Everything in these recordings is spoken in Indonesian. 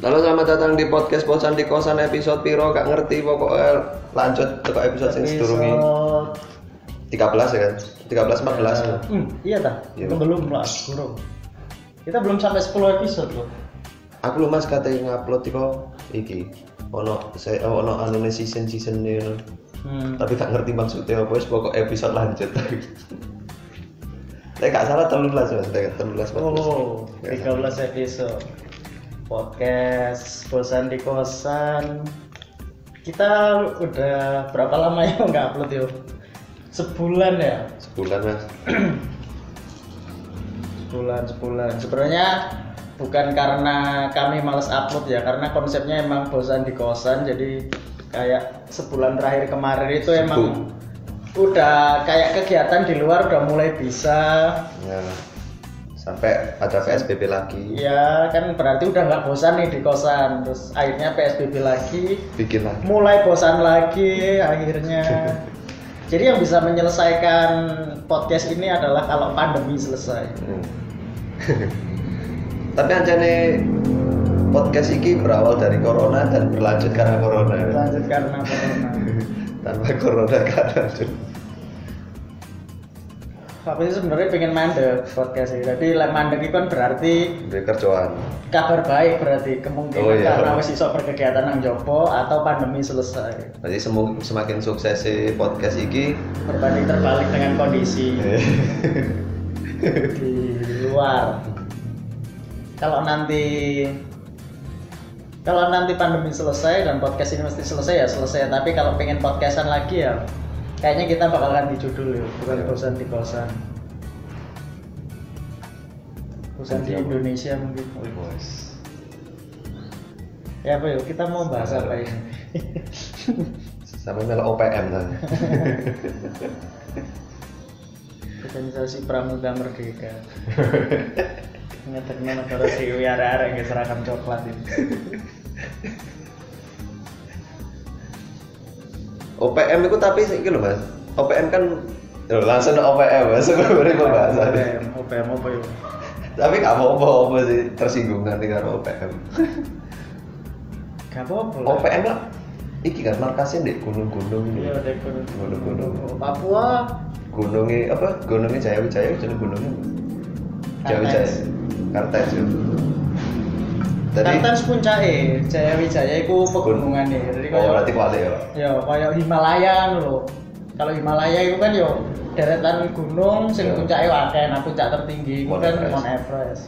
Halo selamat datang di podcast Bosan di Kosan episode piro gak ngerti pokoknya lanjut ke episode yang sedurungi 13 ya kan 13 14 Hmm, iya dah. Iya. Belum lah, belum. Kita belum sampai 10 episode loh. aku lu mas katanya ngupload iko iki ono saya ono anu season season ini Hmm. tapi gak ngerti maksudnya apa wis pokok episode lanjut Tapi gak salah telulas mas, telulas Oh, 13 episode podcast bosan di kosan. Kita udah berapa lama ya nggak upload yuk? Sebulan ya? sebulan mas Sebulan, sebulan. Sebenarnya bukan karena kami males upload ya, karena konsepnya emang bosan di kosan. Jadi kayak sebulan terakhir kemarin itu emang udah kayak kegiatan di luar udah mulai bisa. ya sampai ada PSBB lagi Ya kan berarti udah nggak bosan nih di kosan. Terus akhirnya PSBB lagi, bikin lagi mulai bosan lagi akhirnya. Jadi yang bisa menyelesaikan podcast ini adalah kalau pandemi selesai. Hmm. Tapi anjane podcast ini berawal dari corona dan berlanjut karena corona. Lanjut karena corona. Tanpa corona lanjut. Aku sih sebenarnya pengen mandek podcast ini. Tapi lek mandek itu kan berarti Beri kerjaan. kabar baik berarti kemungkinan Oh, iya. karena wis iso berkegiatan nang jopo atau pandemi selesai. Jadi semakin sukses si podcast ini Berbanding terbalik dengan kondisi di luar. Kalau nanti kalau nanti pandemi selesai dan podcast ini mesti selesai ya selesai. Tapi kalau pengen podcastan lagi ya kayaknya kita bakal ganti judul ya, bukan Iya. bosan di kosan. Bosan di Ganti apa? Indonesia mungkin. Bos. Ya apa yuk kita mau bahas apa ini? Sampai melo OPM kan. Organisasi Pramuka Merdeka. Ngeterno negara Dewi arek-arek nggak seragam coklat ini. OPM itu tapi sih lho Mas. OPM kan Loh, langsung OPM mas sebenarnya pembahasan. OPM, OPM apa yuk? Tapi gak mau apa sih tersinggung nanti karo OPM. Gak apa-apa. OPM lah iki kan markasnya di gunung-gunung ini. Iya, gunung. Gunung-gunung. Papua. gunungnya apa gunungnya Jaya Wijaya jadi gunungnya Jaya Wijaya Kartes ya jadi Kartens puncake, Jaya Wijaya iku pegunungan nih. Jadi oh kayak berarti kuali ya ya kayak Himalaya lho. Kalau Himalaya itu kan yo deretan gunung sing Ya. puncake akeh, nah puncak tertinggi itu Mount kan. Mount Everest.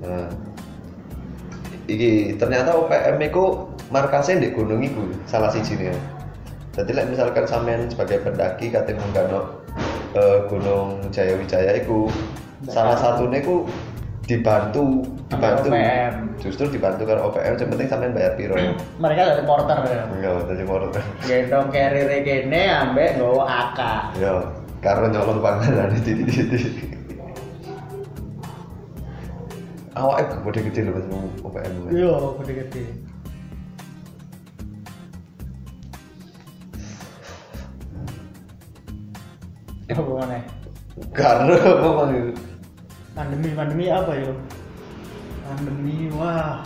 nah iki ternyata OPM itu markasnya di gunung itu salah siji nih jadi like, misalkan sampean sebagai pendaki katanya menggano eh, gunung Jaya Wijaya itu salah satunya itu dibantu dibantu justru dibantu karena OPM yang penting sampean bayar piro Mereka dari porter ya. enggak jadi mau Gendong carrier kene ambek nggawa AK. Ya, karena nyolong panganan di di di. Awaknya gede-gede loh mas OPM. Iya, gede-gede. Apa mana? Karena memang itu. Pandemi, pandemi apa yo? Pandemi, wah.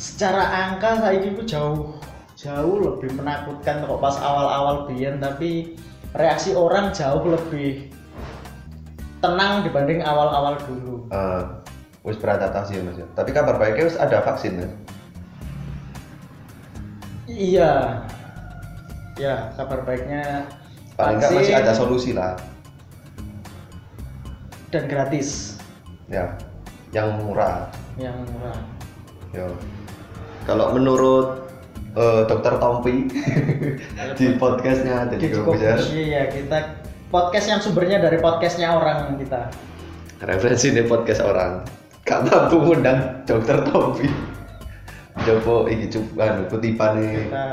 Secara angka saya itu jauh jauh lebih menakutkan kok pas awal-awal biyen tapi reaksi orang jauh lebih tenang dibanding awal-awal dulu. Eh, wis beradaptasi ya mas. ya. Tapi kabar baiknya wis ada vaksin ya. Iya. Ya, kabar baiknya Paling nggak masih ada solusi lah. Dan gratis Ya, yang murah. yang murah. Ya. Kalau menurut eh, Dokter Tompi di podcastnya jadi Jadi Kobuzer, ya kita podcast yang sumbernya dari podcastnya orang kita. referensi di podcast orang. Gak mampu ngundang Dokter Tompi. Coba iki cuman kutipan nih. Kita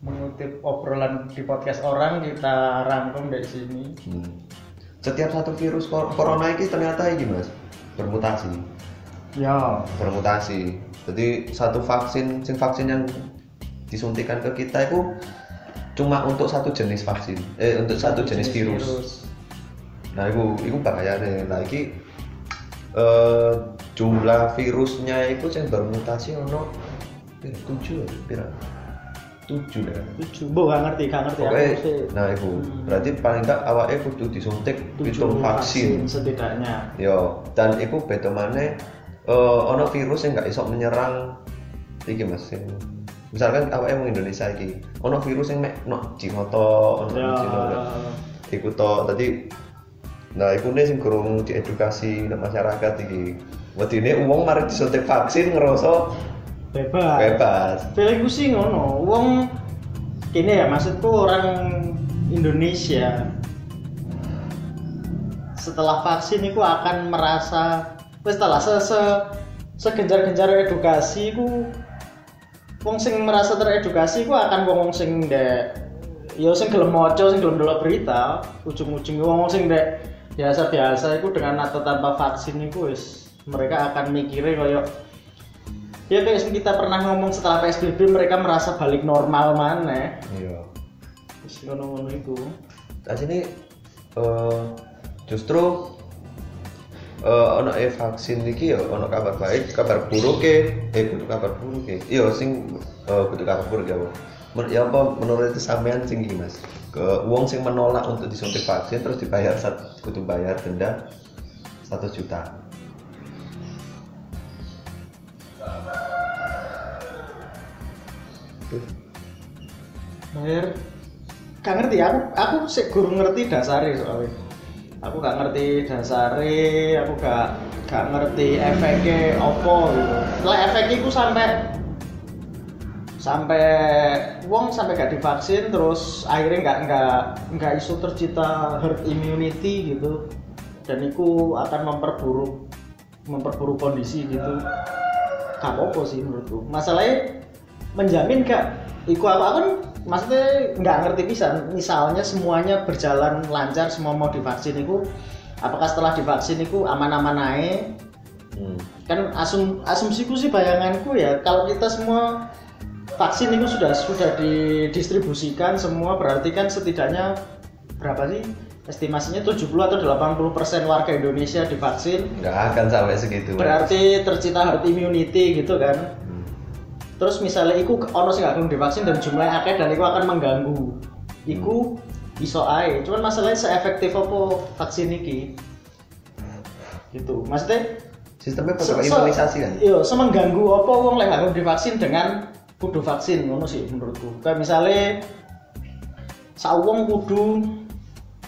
mengutip obrolan di podcast orang kita rangkum dari sini. Hmm. Setiap satu virus corona ini ternyata ini mas bermutasi, Ya. bermutasi. Jadi satu vaksin, sing vaksin yang disuntikan ke kita itu cuma untuk satu jenis vaksin, eh untuk satu jenis, virus. Nah itu, itu bahaya nih. Nah ini eh, jumlah virusnya itu yang bermutasi ono pira tujuh pira tujuh ya Tujuh, bu gak ngerti, gak ngerti Oke, sih. nah itu Hmm. berarti paling tak awalnya kudu disuntik Tujuh pitung vaksin. setidaknya. Yo, dan itu beda mana eh ono virus yang nggak iso menyerang iki Mas. misalkan awake wong Indonesia iki, ono virus yang mek no Cinoto, ono Ya. Iku to tadi nah iku nih sing kurang diedukasi masyarakat iki. Wedine uang mari disuntik vaksin ngerasa bebas. bebas. Feelingku sih ngono. Wong kini ya maksudku orang Indonesia setelah vaksin itu akan merasa setelah se, se segenjar-genjar edukasi ku wong sing merasa teredukasi ku akan wong wong sing ndek ya sing gelem maca sing gelem delok berita ujung-ujungnya wong wong sing ndek biasa-biasa itu dengan atau tanpa vaksin itu wis mereka akan mikirnya koyo ya kayak yang kita pernah ngomong setelah PSBB mereka merasa balik normal mana Iya. wis ngono-ngono itu Nah sini eh, justru eh ono e vaksin iki ya ono kabar baik, kabar buruk ke, eh kudu kabar buruk ke. Iya sing eh kudu kabar buruk ya. Bu. Men- Ya apa menurut itu sampean sing Mas? Ke uang sing menolak untuk disuntik vaksin terus dibayar sat, kudu bayar denda 1 juta. Bayar gak ngerti aku aku sih gurung ngerti dasare soalnya. Aku gak ngerti dasare aku gak gak ngerti efeknya opo gitu. Setelah efeknya itu sampai sampai wong sampai gak divaksin terus akhirnya nggak nggak nggak isu tercipta herd immunity gitu. Dan itu akan memperburuk memperburuk kondisi gitu. Gak apa sih menurutku. Masalahnya menjamin gak iku aku aku kan maksudnya nggak ngerti bisa misalnya semuanya berjalan lancar semua mau divaksin itu apakah setelah divaksin itu aman-aman naik Hmm. kan asum asumsiku sih bayanganku ya kalau kita semua vaksin itu sudah sudah didistribusikan semua berarti kan setidaknya berapa sih estimasinya 70 atau 80 persen warga Indonesia divaksin Nggak akan sampai segitu. Berarti tercipta herd immunity gitu kan. Terus misalnya iku ono sing gak gelem divaksin dan jumlahnya akeh dan iku akan mengganggu. Iku iso ae cuman masalahnya seefektif apa vaksin iki? Gitu. Maksudnya Sistemnya pakai se- imunisasi kan? iya semengganggu apa wong lek gak gelem divaksin dengan kudu vaksin ngono sih menurutku. Kayak misalnya sawong kudu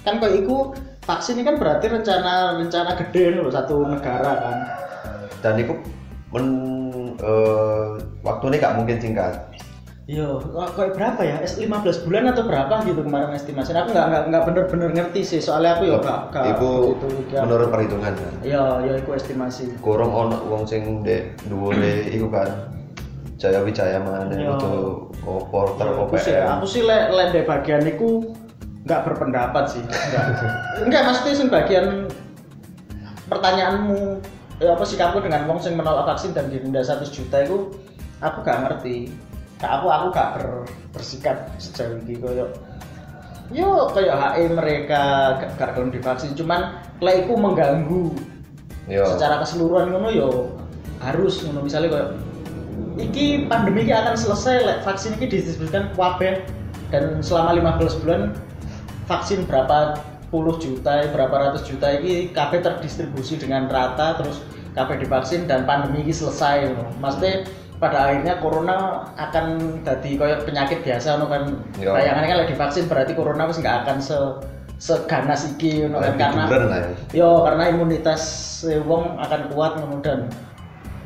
kan kayak iku vaksin ini kan berarti rencana rencana gede loh satu negara kan. Dan itu men eh, waktunya nggak mungkin singkat. Iya, kok- kayak berapa ya? Es 15 bulan atau berapa gitu kemarin estimasi. Aku nggak nggak nggak bener-bener ngerti sih. Soalnya aku ya nggak nggak Iku begitu ya. menurut perhitungan kan. Iya, ya itu estimasi. Kurang ono wong sing ndek dhuwure iku kan. Jaya Wijaya mana Iya. itu porter Ya, aku sih, OPM. aku sih le, le di bagian itu nggak berpendapat sih. Nggak, nggak maksudnya sih bagian pertanyaanmu ya apa sikapku dengan wong sing menolak vaksin dan didenda 100 juta itu aku gak ngerti. Nah, aku aku gak ber, bersikap sejauh ini koyo yo kayak HE mereka gak, gak gelem divaksin cuman lek iku mengganggu Yo. secara keseluruhan ngono yo harus ngono misalnya kayak iki pandemi ini akan selesai lek vaksin ini didistribusikan wabah dan selama 15 bulan vaksin berapa puluh juta berapa ratus juta ini KB terdistribusi dengan rata terus KB divaksin dan pandemi ini selesai maksudnya pada akhirnya corona akan jadi kayak penyakit biasa no kan Yo. bayangannya kan lagi divaksin berarti corona wis nggak akan se seganas iki no kan karena ya. yo karena imunitas eh, wong akan kuat dan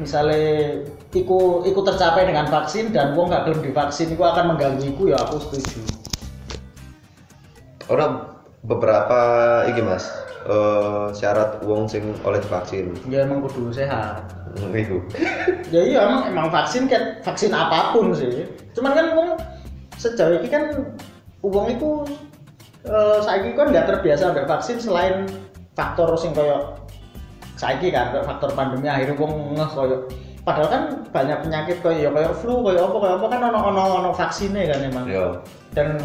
misalnya iku iku tercapai dengan vaksin dan wong gak gelem divaksin iku akan mengganggu iku ya aku setuju Orang beberapa iki Mas. eh, syarat wong sing oleh divaksin. ya emang kudu sehat Iku. ya iya emang emang vaksin kan vaksin apa pun sih cuman kan wong sejauh ini kan wong itu eh saiki kan nggak terbiasa ambil vaksin selain faktor sing koyo saiki kan kayak faktor pandemi akhirnya wong ngeh koyo padahal kan banyak penyakit koyo ya koyo flu koyo apa koyo apa kan ono ono ono vaksinnya kan emang Yo. dan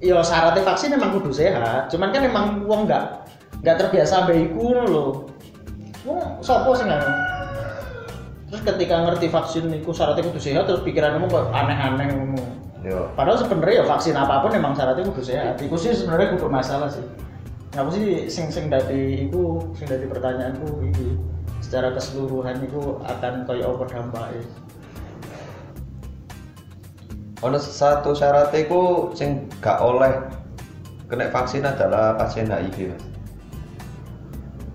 yo syaratnya vaksin emang kudu sehat. Cuman kan emang wong nggak nggak terbiasa iku ngono lho. Wong sapa sing ngono terus ketika ngerti vaksin itu syaratnya kudu sehat terus pikiranmu kok aneh-aneh Yo. padahal sebenarnya ya vaksin apa pun memang syaratnya kudu sehat. Itu sih sebenarnya kudu masalah sih. Aku sih sing sing dari itu sing dari pertanyaanku ini secara keseluruhan itu akan kayak apa dampaknya Ono satu syarat iku sing gak oleh kena vaksin adalah pasien HIV, Mas.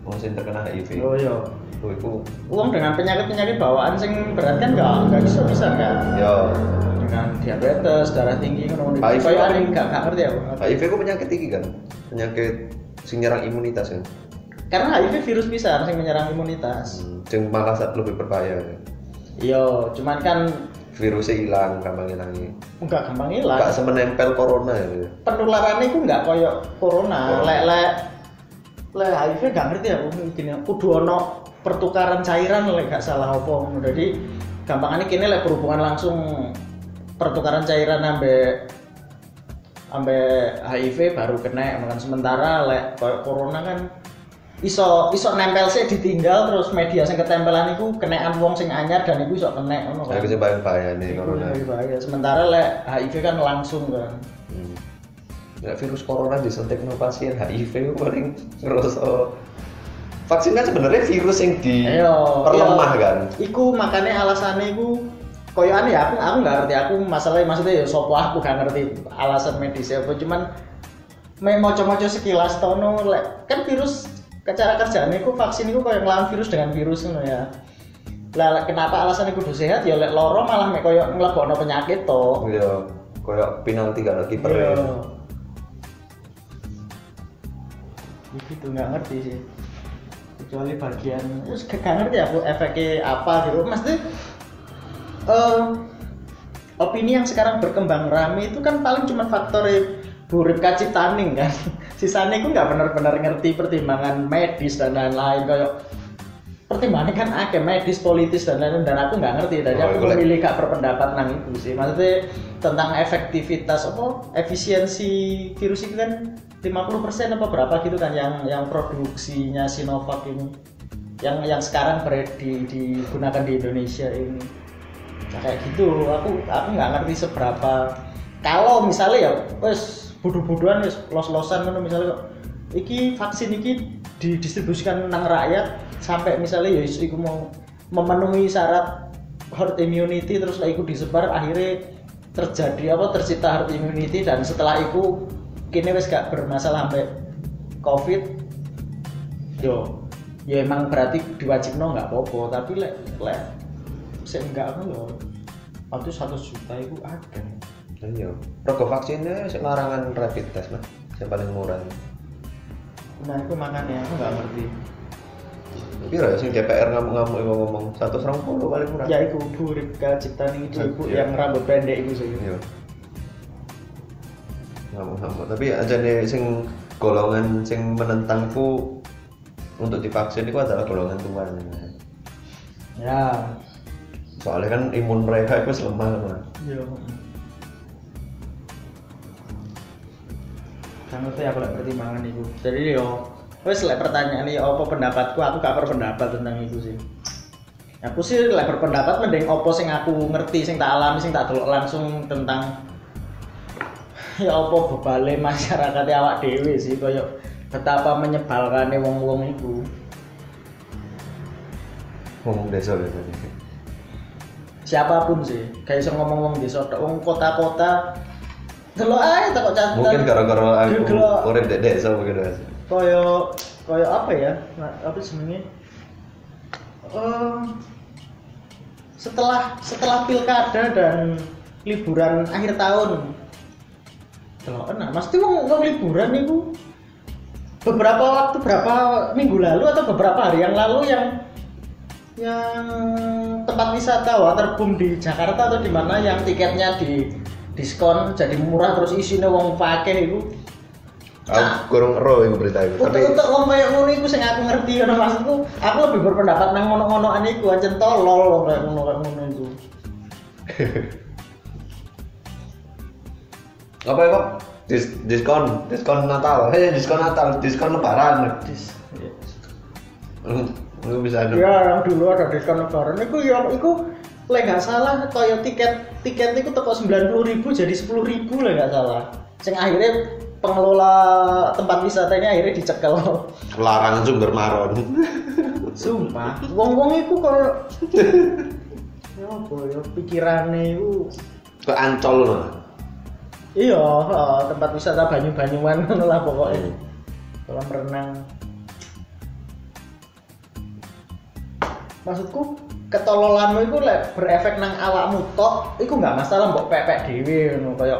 Wong sing terkena HIV. oh iya Oh, iku uang dengan penyakit-penyakit bawaan sing berat kan nggak nggak bisa bisa kan yo dengan diabetes darah tinggi kan HIV kan- nggak nggak ngerti aku HIV ku penyakit tinggi kan. Penyakit sing nyerang imunitas kan. karena HIV virus bisa sing menyerang imunitas Hmm, Sing malah lebih berbahaya. kan. iya cuman kan Virusnya hilang, gampang hilangnya. nggak gampang hilang semenempel corona ya. penularannya itu nggak koyo corona Corona. lek lek lek HIV nggak ngerti aku gini kudu ono pertukaran cairan lek gak salah apa ngono. jadi gampangannya kini lek berhubungan langsung pertukaran cairan ambe ambe HIV baru kena makan sementara lek koyo corona kan iso iso nempel sih ditinggal terus media sing ketempelan iku kenaan wong sing anyar dan iku iso kena ngono Saya bisa bayang bahaya nih Iku corona. lebih bahaya. Sementara lek HIV kan langsung kan. Hmm. Ya, virus corona disuntik no pasien HIV paling ngerasa vaksin kan sebenarnya virus yang Ayo, diperlemah iya. kan. Iku makanya alasannya iku koyo aneh ya, aku aku nggak ngerti aku masalahnya maksudnya ya sopo aku gak ngerti alasan medis apa cuman me moco-moco sekilas tono lek kan virus cara kerjaan iku vaksin iku koyo ngelawan virus dengan virus ngono ya. Lah kenapa alasannya kudu sehat ya lek loro malah mek koyo nglebokno penyakit to. Iya, koyo penalti kan kiper. Iya. Gitu nggak ngerti sih. Kecuali bagian, terus gak ngerti aku efeknya apa gitu. Maksudnya eh opini yang sekarang berkembang rame itu kan paling cuma faktor burip kacitaning kan. Sisanya itu nggak benar-benar ngerti pertimbangan medis dan lain-lain kayak pertimbangannya kan akeh medis politis dan lain-lain dan aku nggak ngerti. Jadi Oh, aku lek- memilih gak berpendapat nang itu sih. Maksudnya tentang efektivitas apa efisiensi virus itu kan 50% apa berapa gitu kan yang yang produksinya Sinovac ini. Yang yang sekarang ber- di, digunakan di Indonesia ini. Nah, kayak gitu. Aku aku nggak ngerti seberapa. Kalau misalnya ya wes bodoh-bodohan wes los-losan ngono misalnya kok iki vaksin iki didistribusikan nang rakyat sampai misalnya ya iku mau memenuhi syarat herd immunity terus lah iku disebar akhirnya terjadi apa tercipta herd immunity dan setelah itu kini wes gak bermasalah sampai covid. Yo ya emang berarti diwajibno nggak apa-apa tapi lek lek saya enggak apa loh waktu satu juta itu ada Iya. Rego vaksinnya sing larangan rapid test mah, yang paling murah. nah itu makanya aku nggak ngerti Pira ya sing DPR ngamuk-ngamuk ngomong 120 paling murah. ya itu burip ciptaan itu ibu Iya. yang rambut pendek itu sih Iya. Ngamuk-ngamuk. Tapi aja nih sing golongan sing menentangku untuk divaksin itu adalah golongan tua. ya Soalnya kan imun mereka itu lemah lemah. iya ngerti aku lek pertimbangan itu jadi yo wes lek pertanyaan ini apa pendapatku? Aku gak berpendapat tentang itu sih. Aku sih lek berpendapat mending opo sing aku ngerti sing tak alami sing tak delok langsung tentang ya apa bebale masyarakat awak dewe sih koyo betapa menyebalkannya wong-wong itu Ngomong desa ya tadi. siapa pun sih kayak iso ngomong wong desa tok. Wong kota-kota delok ae tak kok catatan Mungkin gara-gara aku urip di desa mungkin Mas. koyo koyo apa ya? Nah, apa sebenarnya Eh, setelah setelah pilkada dan liburan akhir tahun. Delok nah mesti wong wong liburan itu beberapa waktu berapa minggu lalu atau beberapa hari yang lalu yang yang tempat wisata waterboom di Jakarta atau di mana yang tiketnya di diskon jadi murah terus isinya wong pakai itu Aku kurang ero iku berita itu. Tapi untuk wong kayak ngono iku sing aku ngerti ngono maksudku aku lebih berpendapat nang ngono-ngonoan iku ancen tolol kayak ngono kayak ngono iku apa ya kok? Dis diskon, diskon Natal. Hei, diskon Natal, diskon lebaran. Dis, ya. Hmm, Lu bisa anu. Ya, yang dulu ada diskon lebaran itu ya itu lek nggak salah kaya tiket tiket itu teko 90.000 jadi 10.000 lah nggak salah. Sing akhirnya pengelola tempat wisatanya akhirnya dicekel. Larangan sumber maron. Sumpah, wong-wong itu kaya ya apa ya pikirane itu Ke Ancol loh. iya tempat wisata banyu-banyuan ngono lah pokoknya kolam renang maksudku ketololanmu itu lek berefek nang awakmu tok iku nggak masalah mbok pepek dhewe ngono kaya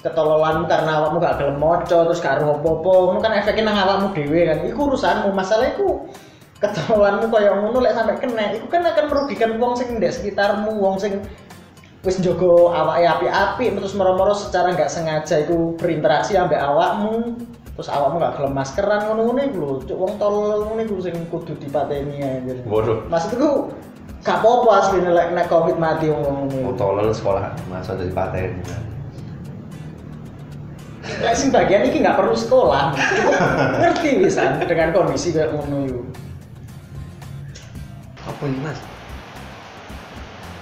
ketololanmu karena awakmu gak gelem maca terus gak ero apa-apa ngono kan efeknya nang awakmu dhewe kan. Iku urusanmu masalah iku ketololanmu kaya ngono lek sampe kena iku kan akan merugikan wong sing ndek sekitarmu wong sing wis njogo awake api-api terus moro-moro secara nggak sengaja iku berinteraksi ambek awakmu terus awakmu gak gelem maskeran ngono-ngono iku lho. Cuk wong tolol ngono iku sing kudu dipateni anjir Waduh. maksudku gak apa-apa asline lek nek covid mati wong ngono Mau iku tolol sekolah masa dari paten. lek sing bagian iki gak perlu sekolah ngerti bisa dengan kondisi kayak ngono iku Apa ini mas?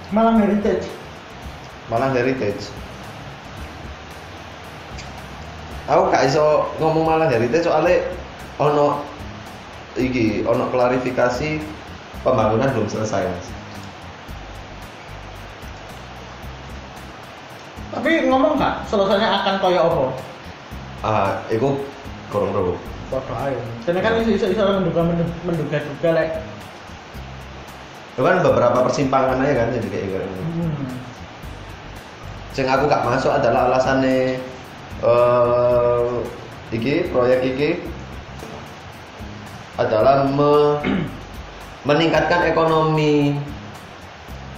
malah heritage Malah heritage. Aku gak iso ngomong malah heritage soalnya ono iki ono klarifikasi pembangunan belum selesai mas. tapi ngomong gak selesainya akan kaya apa Ah, itu kurang tahu. Padha ae. Dene kan iso iso menduga menduga-duga lek Itu kan beberapa persimpangan aja kan jadi kayak gitu. hmm. Sing aku gak masuk adalah alasannya eh iki proyek iki adalah me- meningkatkan ekonomi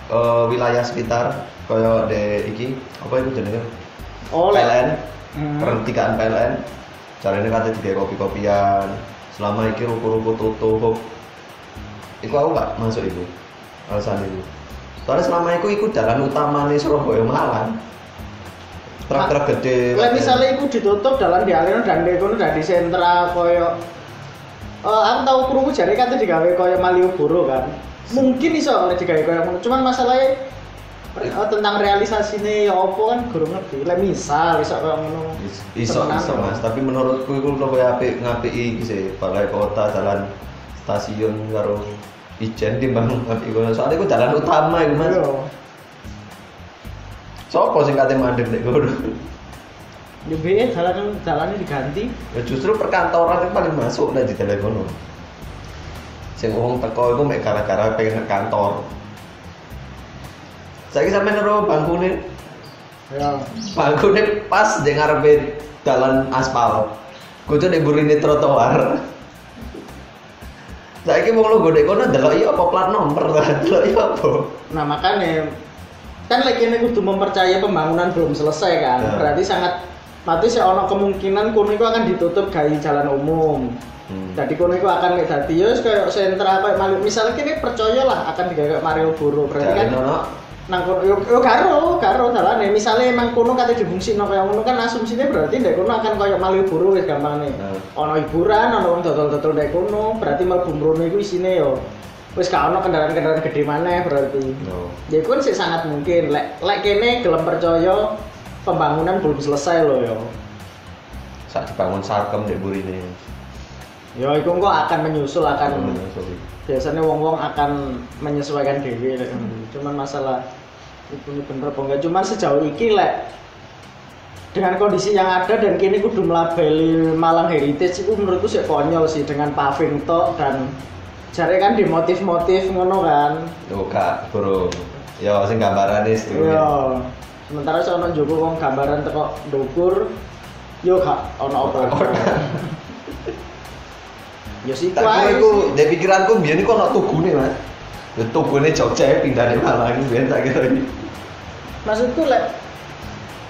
eh, wilayah sekitar kaya de iki apa itu jenenge? Oh, PLN Hmm. pertigaan PLN caranya kata tiga kopi-kopian. Selama iki ruko-ruko tutup. Itu aku gak masuk itu alasan itu soalnya selama itu ikut jalan utama nih Surabaya Malang. Truk-truk gede Lek misalnya iku ditutup dalan dialihno dan kono dadi sentra koyo Eh, aku tahu krungu jare kate digawe koyo Malioboro kan. Mungkin iso oleh digawe koyo ngono. Cuman masalahnya eh, tentang realisasinya ya opo kan guru ngerti. Lek misal iso koyo ngono. iso iso mas tapi menurutku itu lebih apik ngapiki iki sih balai kota jalan stasiun karo ijen timbang ngapiki kono soalnya itu jalan utama itu mas Iya. sopo sing kate mandek nek kono Di BE jalan jalannya diganti. Ya justru perkantoran itu paling masuk lah di telekono. Sing wong teko iku mek gara-gara pengen ke kantor. Saiki sampe nero bangkune, Ya. bangkune pas di ngarepe dalan aspal. Kudu nek burine trotoar. Saiki wong lu gede kono delok iya apa plat nomor lah, delok iya apa. Nah makanya kan lagi ini kudu mempercayai pembangunan belum selesai kan. Ya. Berarti sangat mati sih ono kemungkinan kono itu akan ditutup gawe jalan umum. Hmm. Jadi kono itu akan kayak dadi ya kayak sentra kayak Malu. Misalnya kini percaya lah akan digawe kayak Mario Boro. Berarti kan ono nang kono yo, yo karo karo dalane. Misalnya emang kono kate difungsino kayak ngono kan asumsinya berarti ndek kono akan kayak Mario Boro wis gampang nih. Nah. Ono hiburan, ono wong dodol-dodol ndek kono, berarti mlebu mrono iku isine yo wis gak ono kendaraan-kendaraan gede maneh berarti. no. Ya itu kan sih sangat mungkin. Lek lek kene gelem percaya pembangunan belum selesai loh yo. Sak dibangun sarkem di burine. Ya itu kok akan menyusul akan Hmm, biasanya wong-wong akan menyesuaikan diri lek ngono. cuman masalah itu bener apa enggak cuman sejauh ini lek dengan kondisi yang ada dan kini kudu melabeli Malang Heritage itu menurutku sih konyol sih dengan paving tok dan cari kan di motif-motif ngono kan Tuh kak, bro. Ya, sing gambaran itu. iya sementara sono Joko wong gambaran teko ndukur yo gak ono apa ya sih Tak kira iku, dari pikiranku biyen iku ono tugune, Mas. Ya tugune Jogja ya pindah dari Malang biyen tak kira iki. maksudku lek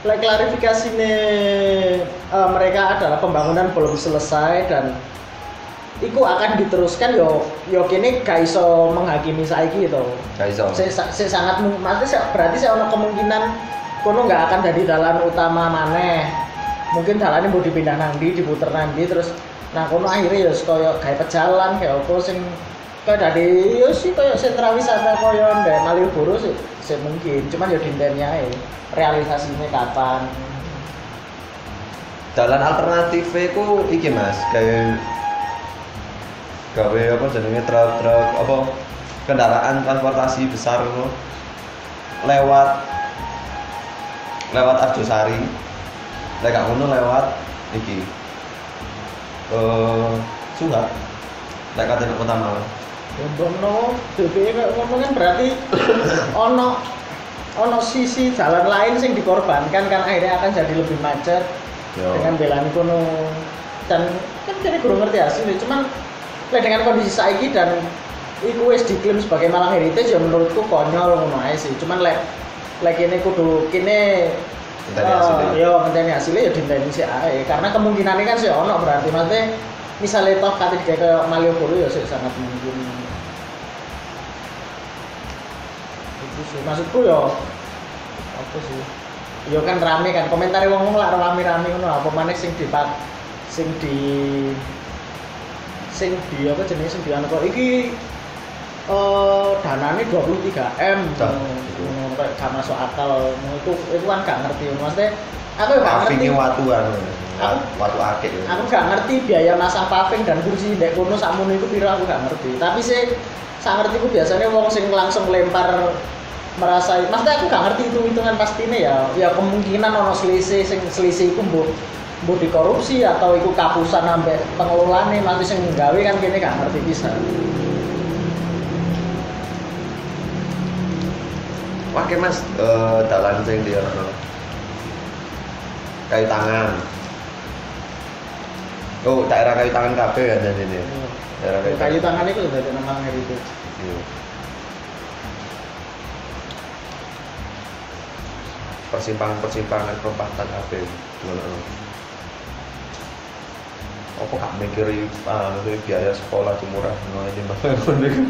lek klarifikasi eh, mereka adalah pembangunan belum selesai dan iku akan diteruskan yo yo kini gak iso menghakimi saiki gitu Gak iso. saya sangat maksudnya berarti saya ono kemungkinan kono nggak akan jadi jalan utama maneh. Mungkin jalannya mau dipindah nanti diputer nanti terus nah kono akhirnya ya koyo kayak pejalan kayak apa sing kayak dari yo sih kayak sentra wisata koyo ndek Malioboro sih sih mungkin. Cuman ya dinteni ae realisasinya kapan. Jalan alternatifnya ku iki mas, kayak gawe apa jenenge truk-truk apa kendaraan transportasi besar ngono lewat lewat Arjosari lek gak ngono lewat iki. Eh Suhat lek kate kota Malang. Bono, DPE kayak ngono kan berarti ono ono sisi jalan lain sing dikorbankan kan akhirnya akan jadi lebih macet Yo. dengan belani kono. Dan kan jadi kurang ngerti hasilnya cuman dengan kondisi saiki dan iku wis diklaim sebagai Malang Heritage ya menurutku konyol ngono ae sih. Cuman lek lek ini kudu kini Ngenteni eh, yo ngenteni hasilnya ya dinteni sih ae. Karena kemungkinannya kan sih ono berarti maksudnya misalnya toh kate kayak ke Malioboro ya sih sangat mungkin. Itu sih. Maksudku ya apa sih? Ya kan rame kan komentar wong wong lah rame-rame ngono apa maneh sing di sing di sing di apa jenis sing di anu kok. Iki eh danane 23 m. Itu. ngono, kayak gak masuk akal. Ngono. itu itu kan gak ngerti. Maksudnya aku gak ngerti. watuan Aku- watu akeh aku gak ngerti biaya masang paving dan kursi ndek kono. Sakmono iku piro aku gak ngerti. Tapi sih sak ngerti ku biasanya wong sing langsung lempar merasa maksudnya aku gak ngerti itu hitungan pastinya ya. Ya kemungkinan ono selisih sing selisih iku mbok mbok dikorupsi atau iku kapusan sampai pengelolane nanti sing gawe kan kene gak ngerti bisa Oke mas, eh dalan sing di ono kayu tangan. Oh daerah kayu tangan kabeh kan dan ini. Daerah kayu, kayu tangan itu udah ada nama heritage Iya. Persimpangan-persimpangan perempatan kabeh. Ngono. Apa gak mikir ah biaya sekolah murah ngono iki mas. Ngono iku.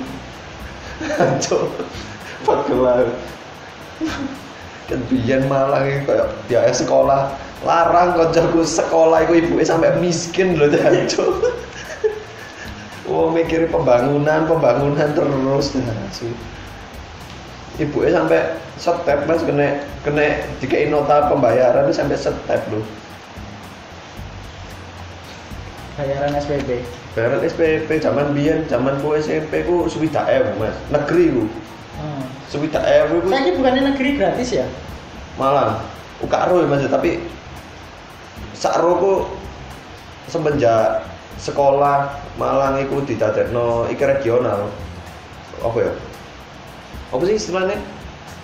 Kan biyen Malang iki kayak biaya sekolah larang kancaku sekolah iku ibuke sampai miskin lho jancuk. Oh mikir pembangunan, pembangunan terus sih. Ibuke sampai step Mas kena kena dikei nota pembayaran itu sampai step lho. bayaran SPP Bayaran SPP zaman biyen, zaman ku SMP ku swidak ewu Mas. Negeri ku. Hmm. Ewu saya bukannya negeri gratis ya Malang. Uka ro ya Mas tapi sakro ku semenjak sekolah Malang iku didadekno iki regional. Apa ya? Apa sih istilahnya?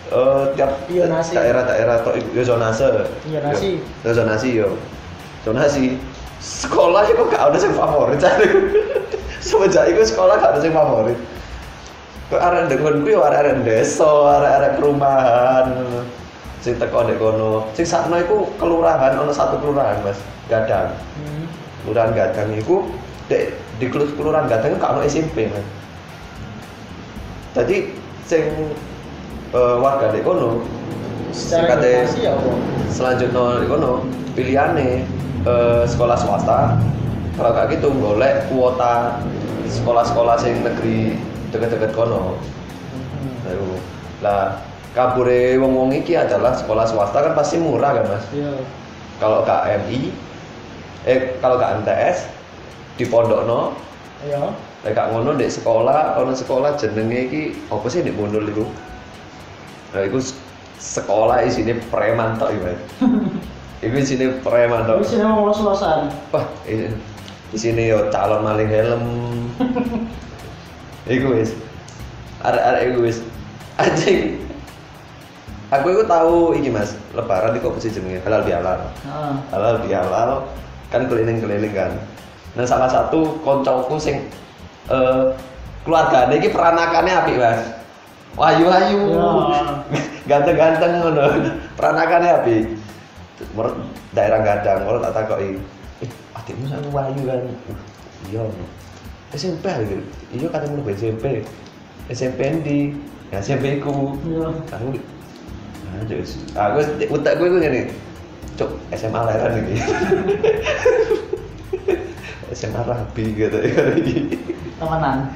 Eh tiap Zonasi. daerah-daerah tok iku ya zonase. Zonasi. Ya zonasi yo. Zonasi. Sekolah iku gak ada sing favorit. Semenjak iku sekolah gak ada sing favorit. Arek dengonku yo arek-arek desa, arek-arek perumahan. Sing teko ndek kono. Sing sakno iku kelurahan ono satu kelurahan, Mas. Gadang. hmm. Kelurahan Gadang iku dek di kelu- kelurahan Gadang gak ono SMP, Mas. Jadi sing eh, warga ndek kono secara kate- ya selanjutnya di kono pilihane eh, sekolah swasta kalau kayak gitu golek kuota sekolah-sekolah sing negeri deket-deket kono Hmm. Lah kabure wong-wong iki adalah sekolah swasta kan pasti murah kan mas Iya. kalau KMI eh kalau gak MTS di pondokno Iya. Lek gak ngono ndek sekolah, ono sekolah jenenge iki apa sih ndek Bondol iku? Nah, iku s- sekolah isine preman tok iki, Mas. Iku isine preman tok. Terus ini mau los-losan. Wah, i- isine yo calon maling helm. wis. Arek-arek wis. Anjing. Aku iku tahu iki, Mas. Lebaran iku apa sih jenenge? Halal bihalal. Heeh. halal bihalal kan keliling-keliling kan nah salah satu koncoku sing eh keluargane iki peranakannya apik Mas wayu-wayu Ya. ganteng-ganteng ngono peranakannya apik menurut daerah Gadang menurut tak takoki eh adikmu sama wayu kan "Uh, iya SMP gitu iya katanya mau SMP SMP di ya SMP ku Iya. aku nah aku utak gue gue gini cok SMA lahiran ini SMA rabi gitu ya Temenan.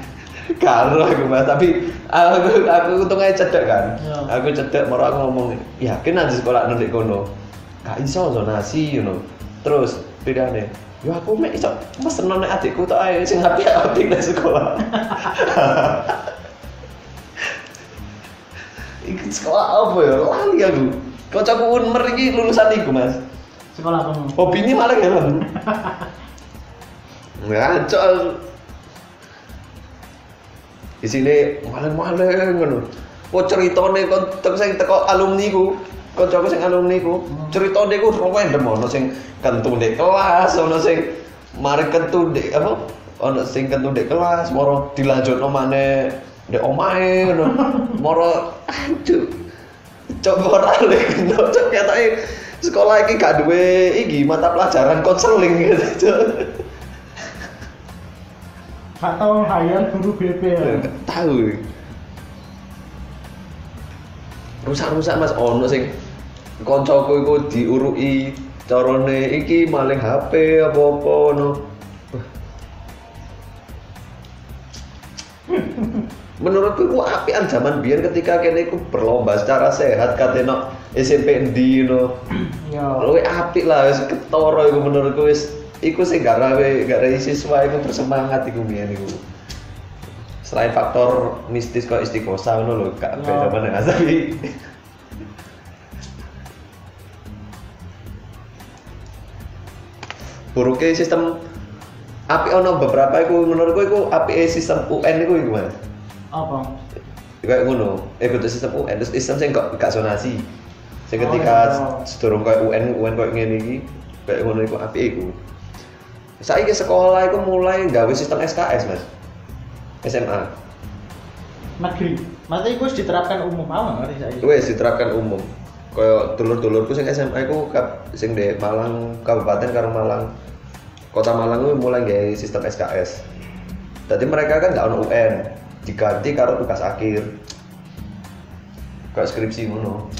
Karo aku mas, tapi aku aku untung aja cedek kan. Ya. Aku cedek, mau aku ngomong, yakin aja sekolah nanti kono. Gak iso zonasi, you know. Terus pilihannya, ya aku mek iso mesen nang adikku tok ae sing apik apik nang sekolah. Iki sekolah apa ya? Lali aku. Kocokku Unmer iki lulusan iku, Mas. sekolah kamu Hobinya malah helm. Ngaco. Di sini malah-malah ngono. Kok ceritane kon teko sing teko alumni ku, kancaku sing alumni ku, ceritane ku random ono sing kentu ndek kelas, ono sing mari kentu ndek apa? Ono sing kentu ndek kelas, moro dilanjutno maneh ndek omahe ngono. Moro aduh. Coba lek kena cok ketoke sekolah iki gak duwe iki mata pelajaran konseling gitu. Cok. gak tau hayal guru BP ya tahu. Rusak-rusak Mas ono sing kancaku iku diuruki carane iki maling HP apa-apa no. Menurutku ku apian zaman biyen ketika kene iku berlomba secara sehat katene SMP endi no. ya Luwe apik lah wis ketara iku menurutku wis iku sing gak rawe gak siswa iku bersemangat iku biyen iku. Selain faktor mistis kok istiqosa ngono lho, gak Ya. beda mana tapi buruknya sistem api ono beberapa iku menurutku iku api sistem UN iku Mas. apa kayak ngono eh kudu sistem UN terus sistem sing gak gak zonasi sing Oh, ketika iya. sedurung kayak UN UN kayak ngene iki kayak ngono iku apik iku saiki sekolah iku mulai gawe sistem SKS Mas SMA negeri. Maksudnya harus diterapkan umum apa ngerti saya wes diterapkan umum. Kaya dulur-dulurku sing SMA iku kap- sing di Malang Kabupaten karo Malang. Kota Malang itu mulai gawe sistem SKS jadi mereka kan gak ono UN diganti karo tugas akhir. Kayak skripsi ngono.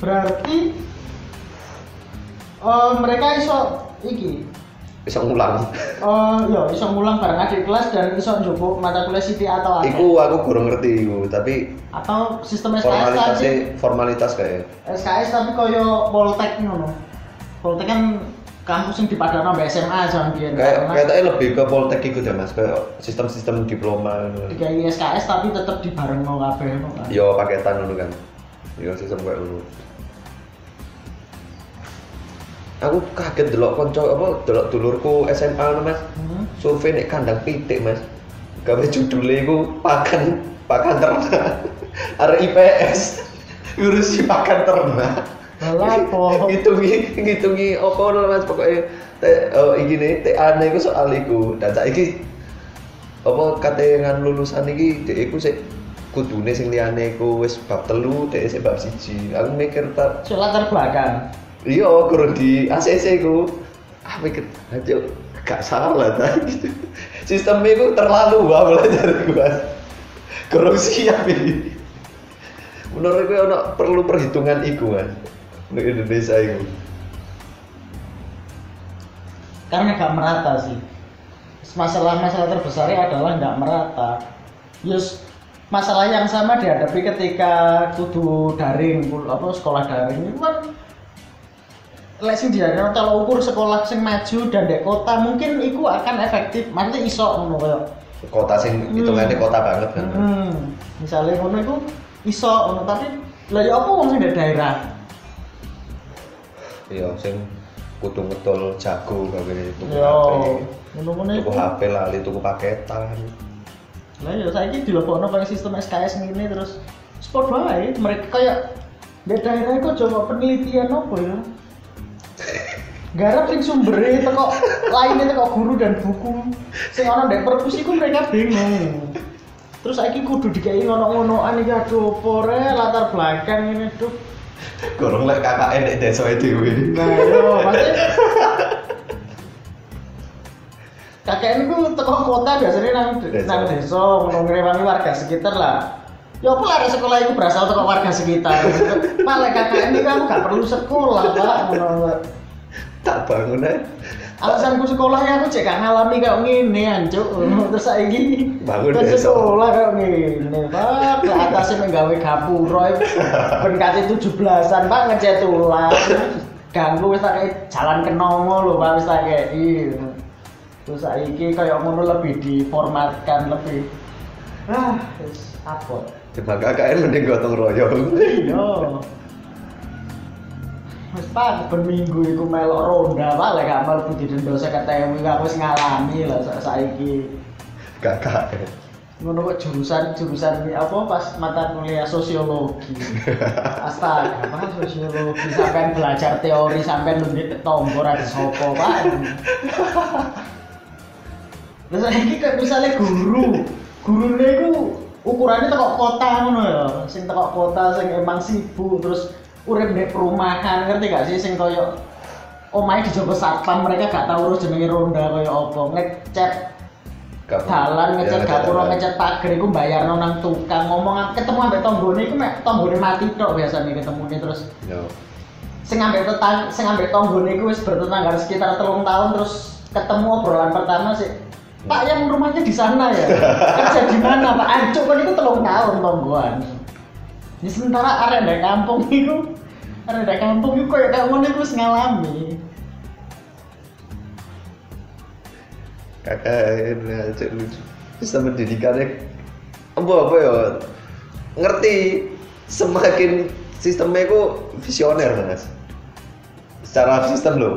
Berarti eh, mereka iso iki bisa ngulang. Eh ya iso ngulang bareng adik kelas dan iso njupuk mata kuliah Siti atau apa Iku aku kurang ngerti iku, tapi atau sistem SKS formalitasnya tapi formalitas kayak. SKS tapi koyo Poltek ngono. Poltek kan kampus yang dipadana sampai SMA jangan biar kayak kayak tadi lebih ke poltek iku deh mas, kayak sistem-sistem diploma. Ngono. tiga SKS tapi tetap dibareng mau kabeh ngono kan Yo paketan ngono kan. Yo sistem kayak ngono. Aku kaget delok konco apa delok dulurku SMA mas. Hmm. Survei nek kandang pitik mas. Gawe judulnya iku pakan pakan ternak. Arek IPS ngurusi pakan ternak. Lah apa? ngitungi ngitungi apa ngono mas pokoknya te, oh, iki nih te aneh iku soal iku dan saiki apa katengan lulusan iki dek iku sik kudune sing liyane iku wis bab telu dek sik bab siji aku mikir tak latar belakang iya kurang di ACC iku ah mikir aja gak salah ta. Sistemnya iku terlalu wah belajar mas kurang siap ini. Menurut gue ono perlu perhitungan iku mas untuk Indonesia iku karena gak merata sih. Masalah-masalah terbesarnya adalah nggak merata. Yus masalah yang sama dihadapi ketika kudu daring apa sekolah daring itu kan lek sing diadakan kalau ukur sekolah sing maju dan dek kota mungkin itu akan efektif. Maksudnya iso ngono koyo. Kota sing hitungannya kota banget kan? Hmm, misalnya ngono itu iso ngono. Tapi lah ya apa wong sing daerah? Iya sing kudu ngedol jago gawe tuku yo HP ngono-ngono tuku iku HP lali tuku paketan. Lah ya saiki dilebokno kayak sistem SKS ngene terus sport wae mereka kayak di daerah itu coba penelitian apa ya garap sing sumbere teko lainnya teko guru dan buku. Sing ana ndek perpus iku mereka bingung. Terus saiki kudu dikai ngono-ngonoan iki aduh pore latar belakang ini tuh gorong lek KKN nek desa dhewe. Nah yo pasti. Kakek itu teko kota biasanya nang nang desa ngono ngrewangi warga sekitar lah. Ya apa lah sekolah itu berasal teko warga sekitar. Malah kakek ini kamu gak perlu sekolah pak tak bangun ae alasanku sekolah ya aku cek ngalami kayak ngene ancuk. Terus saiki Bangun desa. sekolah kayak ngene pak. Ke atasnya menggawe gapura ben kate 17-an pak ngecat tulang. Ganggu wis tak jalan kenongo lho pak wis tak kayak terus saiki kayak ngono lebih diformatkan lebih. Ah wis apa Coba KKN mending gotong royong. iya Wis pak ben minggu iku melok ronda lek gak mlebu didenda 50.000 gak wis ngalami lah sa- saiki. KKN. Ngono kok jurusan jurusan ini apa pas mata kuliah sosiologi. Astaga, pak sosiologi sampean belajar teori sampean nunjuk tombol ada sopo pak. Terus saiki kayak misalnya guru, gurune iku ukurannya tekok kota ngono ya, sing tekok kota sing emang sibuk terus urip di perumahan ngerti gak sih? Sing koyo omahe dijogo satpam mereka gak tau urus jenenge ronda koyo apa. Ngecat Gak- dalan ngecat gapura ngecat pagar iku bayarno nang tukang. Ngomong ketemu ambek tanggane iku mek tanggane mati tok biasanya ketemune terus Yo. sing ambek tetang sing ambek tanggane iku wis bertetangga sekitar telung tahun terus ketemu obrolan pertama sih Pak yang rumahnya di sana ya? Kerja di mana Pak? Ancuk kan itu telung tahun tonggoan ya sementara arek dari kampung itu arek dari kampung itu kayak kayak ngono iku wis ngalami KKN ya, cek lucu. Sistem pendidikannya apa apa ya ngerti semakin sistemnya itu visioner mas secara sistem loh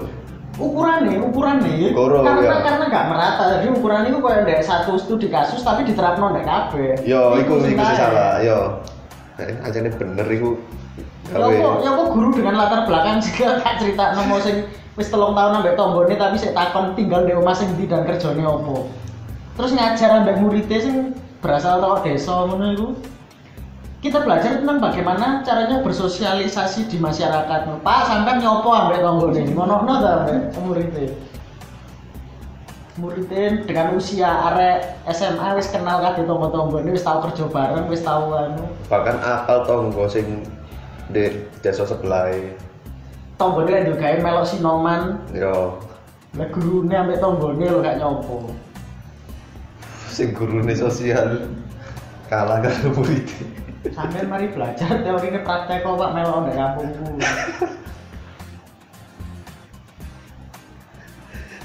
ukurannya ukurannya Goro, karena ya. karena nggak merata jadi ukurannya itu kayak dari satu studi kasus tapi diterapno ndek kabeh yo iku iku sih sebenarnya. salah yo aja nih bener iku Ya kok, ya kok guru dengan latar belakang juga tak cerita nomo sing wis telung tahun ambek tonggone tapi sik takon tinggal di omah sing ndi dan kerjane opo. Terus ngajar ambek muridnya sing berasal toko desa ngono iku. Kita belajar tentang bagaimana caranya bersosialisasi di masyarakat. Pak, sampai nyopo ambek tonggone. Ngono-ngono ta ambek muridnya. Muridnya dengan usia arek SMA wis kenal kabeh tonggo-tonggone, wis tau kerja bareng, wis tau anu. bahkan apal tonggo sing di desa sebelah Tonggone kan juga melok sinoman, yo Lah gurune ambek tonggone lho gak nyopo. sing gurune sosial kalah karo murid Sampeyan mari belajar teori ke praktek kok Pak melok ndek kampungku.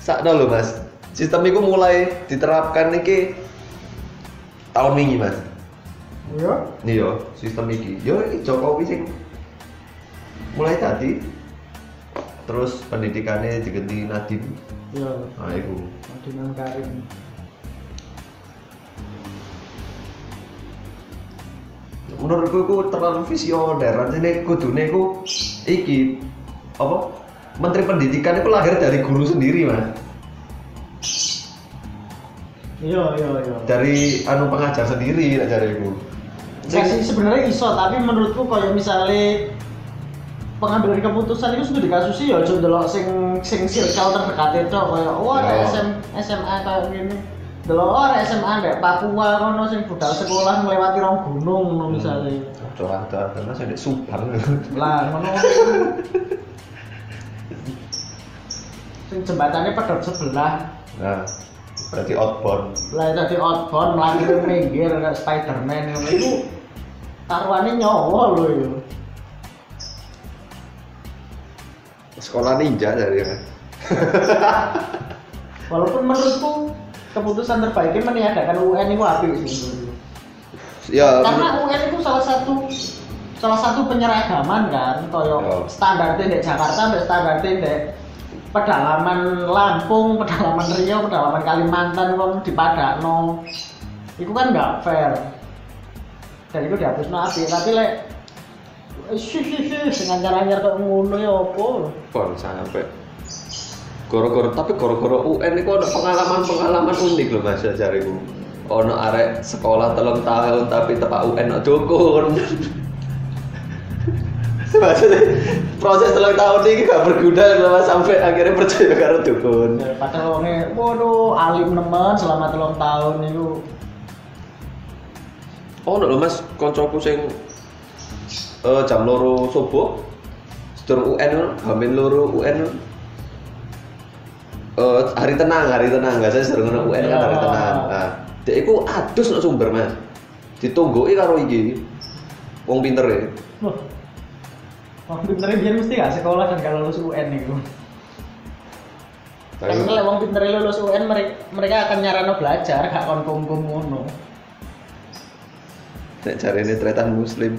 sakno lho mas sistem itu mulai diterapkan niki tahun wingi mas. Iya. iya sistem iki. Yo Jokowi sing mulai tadi. Terus pendidikannya diganti Nadiem. Iya. nah itu Dengan Karim. menurutku itu terlalu visioner. Ini kudune ku iki apa? Menteri Pendidikan itu lahir dari guru sendiri mas Iya, iya, iya. dari anu pengajar sendiri nak cari Enggak sih sebenarnya iso, tapi menurutku kalau misalnya pengambilan keputusan itu sudah dikasusi ya aja ndelok sing sing circle terdekat itu kayak oh ada Ya. SM, SMA kayak gini. Delok oh ada SMA ndek Papua kono sing budal sekolah melewati rong gunung ngono misalnya. Curang curang mas ada Subang. Lah ngono. Sing jembatannya pedot sebelah. Nah berarti outbound. Lah tadi outbound ke minggir kayak Spiderman itu taruhannya nyawa loh itu sekolah ninja dari mas walaupun menurutku keputusan terbaiknya meniadakan UN itu apik sih ya karena UN itu salah satu salah satu penyeragaman kan Ya. koyo standarnya di Jakarta sampai standarnya di pedalaman Lampung, pedalaman Riau, pedalaman Kalimantan kon dipadakno. Itu kan nggak fair. Dan itu dihapus api, tapi lek dengan cara nyar kok ngono ya opo? Pon sampai goro-goro tapi goro-goro UN itu ada pengalaman-pengalaman unik loh mas jariku ono arek sekolah telung tahun tapi tepak UN dukun maksudnya proses telung tahun ini gak berguna mas sampai akhirnya percaya karo dukun. Padahal wonge waduh alim nemen selama telung tahun itu oh no mas. Koncoku sing eh, jam loro subuh sedur UN lho, hamin loro UN lho. eh, hari tenang hari tenang. Nggak saya sering ngono UN kan hari Ya. tenang. Nah dia itu adus no sumber mas. Ditungguin karo iki. Wong pinter ya Wong pintere biyen mesti gak sekolah dan gak lulus UN itu. Karena wong pintere lulus UN mereka, mereka akan nyarano belajar gak kon kum-kum ngono. nek jarene tretan muslim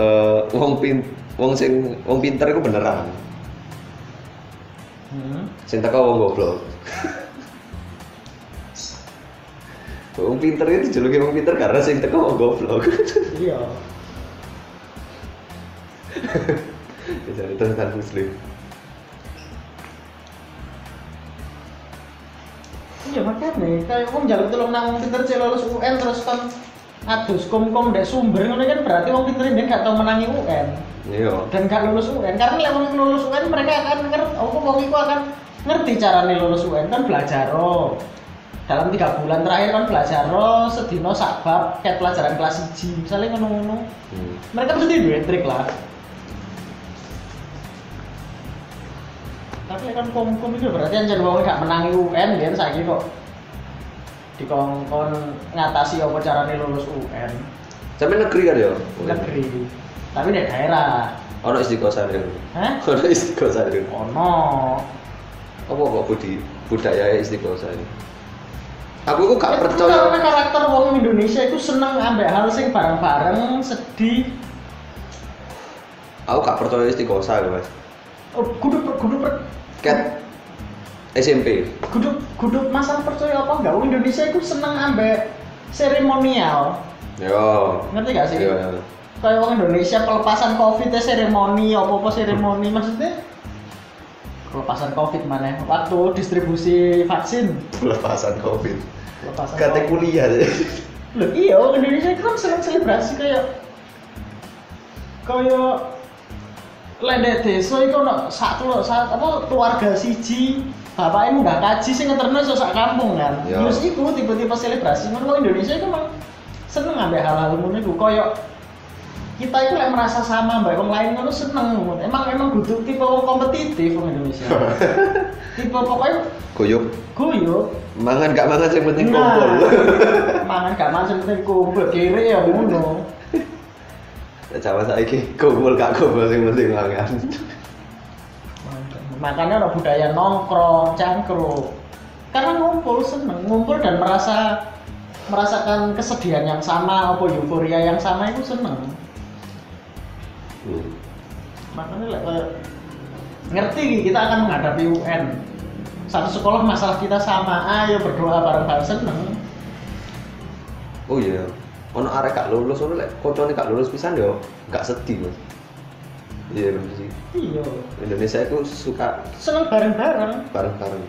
eh wong pin wong sing wong pinter iku beneran Hmm. sing teko wong goblok wong pinter itu dijuluki wong pinter karena sing teko wong goblok Iya. Jadi tretan muslim. Iya makanya kayak wong jaluk tolong nang pinter cek lulus UN terus kan adus kum-kum dek sumber ngono kan berarti wong pinter ini gak tau menangi UN iya. Dan gak lulus UN karena wong lulus UN mereka akan ngerti apa wong iku akan ngerti carane lulus UN kan belajar oh. dalam tiga bulan terakhir kan belajar oh, sedino sak bab kayak pelajaran kelas 1 misalnya ngono-ngono. Hmm. mereka mesti duwe trik lah tapi kan kom-kom itu berarti anjir wong gak menangi UN biar saiki kok dikongkon ngatasi apa carane lulus UN sampe negeri kan ya? Negeri. Tapi di daerah. Ono istiqosah ya Hah? ono istiqosah ya ono. Apa kok budi budaya istiqosah ini aku kok gak Ya, percaya. karena karakter wong Indonesia itu seneng ambek hal sing bareng-bareng sedih. Aku gak percaya istiqosah lho mas. Oh, kudu kudu cat SMP kudu kudu masa percaya apa enggak? Wong Indonesia itu seneng ambek seremonial. Yo. Ngerti gak sih? Iya. kayak orang Indonesia pelepasan covid ya seremoni apa apa seremoni maksudnya? Pelepasan covid mana? Waktu distribusi vaksin. Pelepasan covid. Pelepasan kata COVID. kuliah deh Loh iya, orang Indonesia itu kan seneng selebrasi kayak kayak lendek desa itu ono satu saat apa keluarga siji bapaknya nggak kaji ngeterno iso sak kampung kan. Ya. Terus iku tiba-tiba selebrasi ngono Indonesia itu emang seneng ambek hal-hal ngono iku koyo kita itu lek merasa sama mbak wong lain ngono seneng. Emang emang kudu tipe wong kompetitif wong Indonesia. tipe pokoknya guyup guyup mangan gak mangan yang penting Nah, kumpul mangan gak mangan sing penting kumpul kiri ya ngono. Jawa saiki kumpul gak kumpul yang penting mangan Makanya ada budaya nongkrong, cangkruk. Karena ngumpul seneng, ngumpul dan merasa merasakan kesedihan yang sama, apa euforia yang sama itu seneng. Hmm. Makanya lek ngerti kita akan menghadapi UN. Satu sekolah masalah kita sama, ayo berdoa bareng-bareng seneng. oh iya ono arek gak lulus ono lek koncone gak lulus pisan yo gak sedih mas. Iya bener sih Iya, Indonesia itu suka seneng bareng-bareng. bareng-bareng.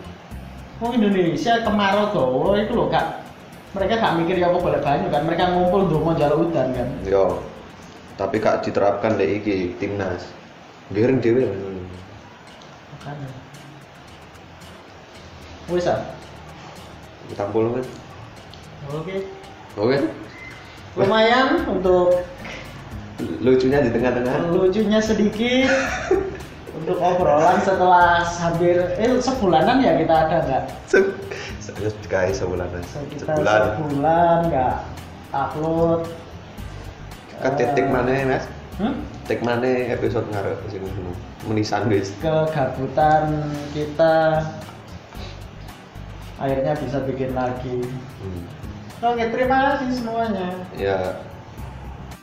Wong Indonesia kemarau tuh itu loh kak mereka gak mikir ya apa boleh banyu kan mereka ngumpul untuk mau jalur hutan kan. Yo tapi kak diterapkan deh iki timnas. Giring dewe makanya. Wis ah tampol kan oke. Oke lumayan untuk lucunya di tengah-tengah. lucunya sedikit untuk obrolan setelah hampir eh sebulanan ya kita ada nggak Se- se- guys sebulanan. Sekitar sebulan. sebulan nggak upload. Ke titik Eh, mana mas? hmm? titik mana episode ngarep sing ngono menisan wis kegabutan kita akhirnya bisa bikin lagi. Hmm. Oke terima kasih semuanya. Ya